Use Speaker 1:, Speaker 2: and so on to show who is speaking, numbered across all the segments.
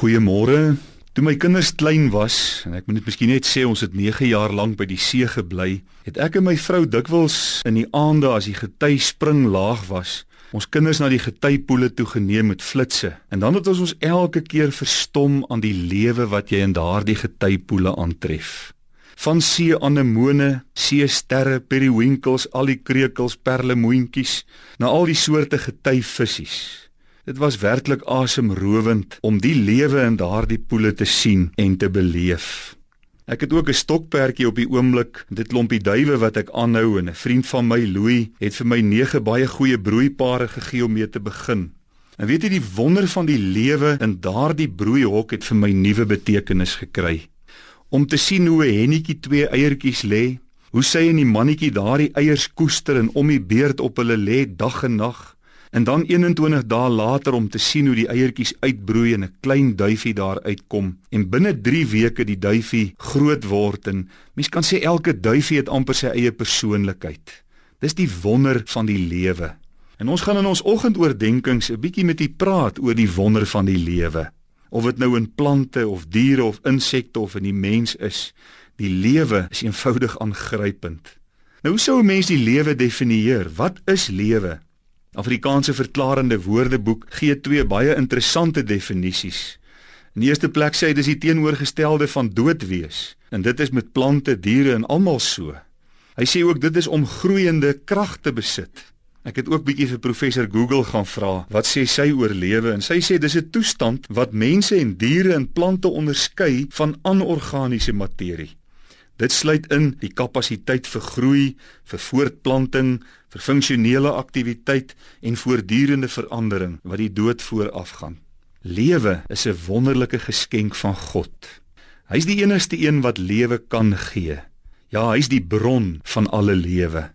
Speaker 1: Goeiemôre. Toe my kinders klein was en ek moet net miskien net sê ons het 9 jaar lank by die see gebly, het ek en my vrou dikwels in die aande as die gety spring laag was, ons kinders na die getypoele toe geneem met flitsse. En dan het ons ons elke keer verstom aan die lewe wat jy in daardie getypoele aantref. Van see anemone, see sterre, periwinkels, al die krekels, perlemoentjies, na al die soorte getyvissies. Dit was werklik asemrowend om die lewe in daardie poele te sien en te beleef. Ek het ook 'n stokperdjie op die oomblik, dit klompie duwe wat ek aanhou en 'n vriend van my, Louis, het vir my 9 baie goeie broeipare gegee om mee te begin. En weet jy die wonder van die lewe in daardie broeihok het vir my nuwe betekenis gekry. Om te sien hoe 'n hennetjie twee eiertjies lê, hoe sy en die mannetjie daardie eiers koester en om die beurt op hulle lê dag en nag En dan 21 dae later om te sien hoe die eiertjies uitbroei en 'n klein duifie daar uitkom en binne 3 weke die duifie groot word en mens kan sê elke duifie het amper sy eie persoonlikheid. Dis die wonder van die lewe. En ons gaan in ons oggendoordenkings 'n bietjie met u praat oor die wonder van die lewe. Of dit nou in plante of diere of insekte of in die mens is, die lewe is eenvoudig aangrypend. Nou hoe sou 'n mens die lewe definieer? Wat is lewe? Afrikaanse verklarende woordeboek gee twee baie interessante definisies. In die eerste plek sê hy dis die teenoorgestelde van dood wees en dit is met plante, diere en almal so. Hy sê ook dit is om groeiende krag te besit. Ek het ook bietjie vir professor Google gaan vra wat sê sy oor lewe en sy sê dis 'n toestand wat mense en diere en plante onderskei van anorganiese materie. Dit sluit in die kapasiteit vir groei, vir voortplanting, vir funksionele aktiwiteit en voortdurende verandering wat die dood voorafgaan. Lewe is 'n wonderlike geskenk van God. Hy's die enigste een wat lewe kan gee. Ja, hy's die bron van alle lewe.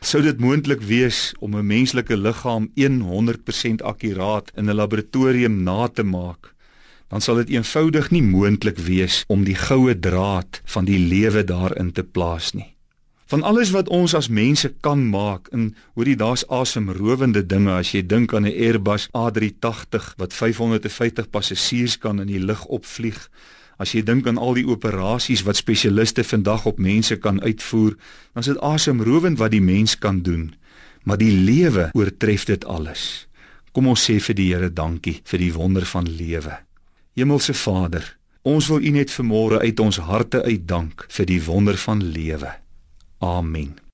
Speaker 1: Sou dit moontlik wees om 'n menslike liggaam 100% akkuraat in 'n laboratorium na te maak? Dan sal dit eenvoudig nie moontlik wees om die goue draad van die lewe daarin te plaas nie. Van alles wat ons as mense kan maak in hoorie daar's asemrowende dinge as jy dink aan 'n Airbus A380 wat 550 passasiers kan in die lug opvlieg. As jy dink aan al die operasies wat spesialiste vandag op mense kan uitvoer, dan is dit asemrowend wat die mens kan doen. Maar die lewe oortref dit alles. Kom ons sê vir die Here dankie vir die wonder van lewe. Hemelse Vader, ons wil U net vanmôre uit ons harte uitdank vir die wonder van lewe. Amen.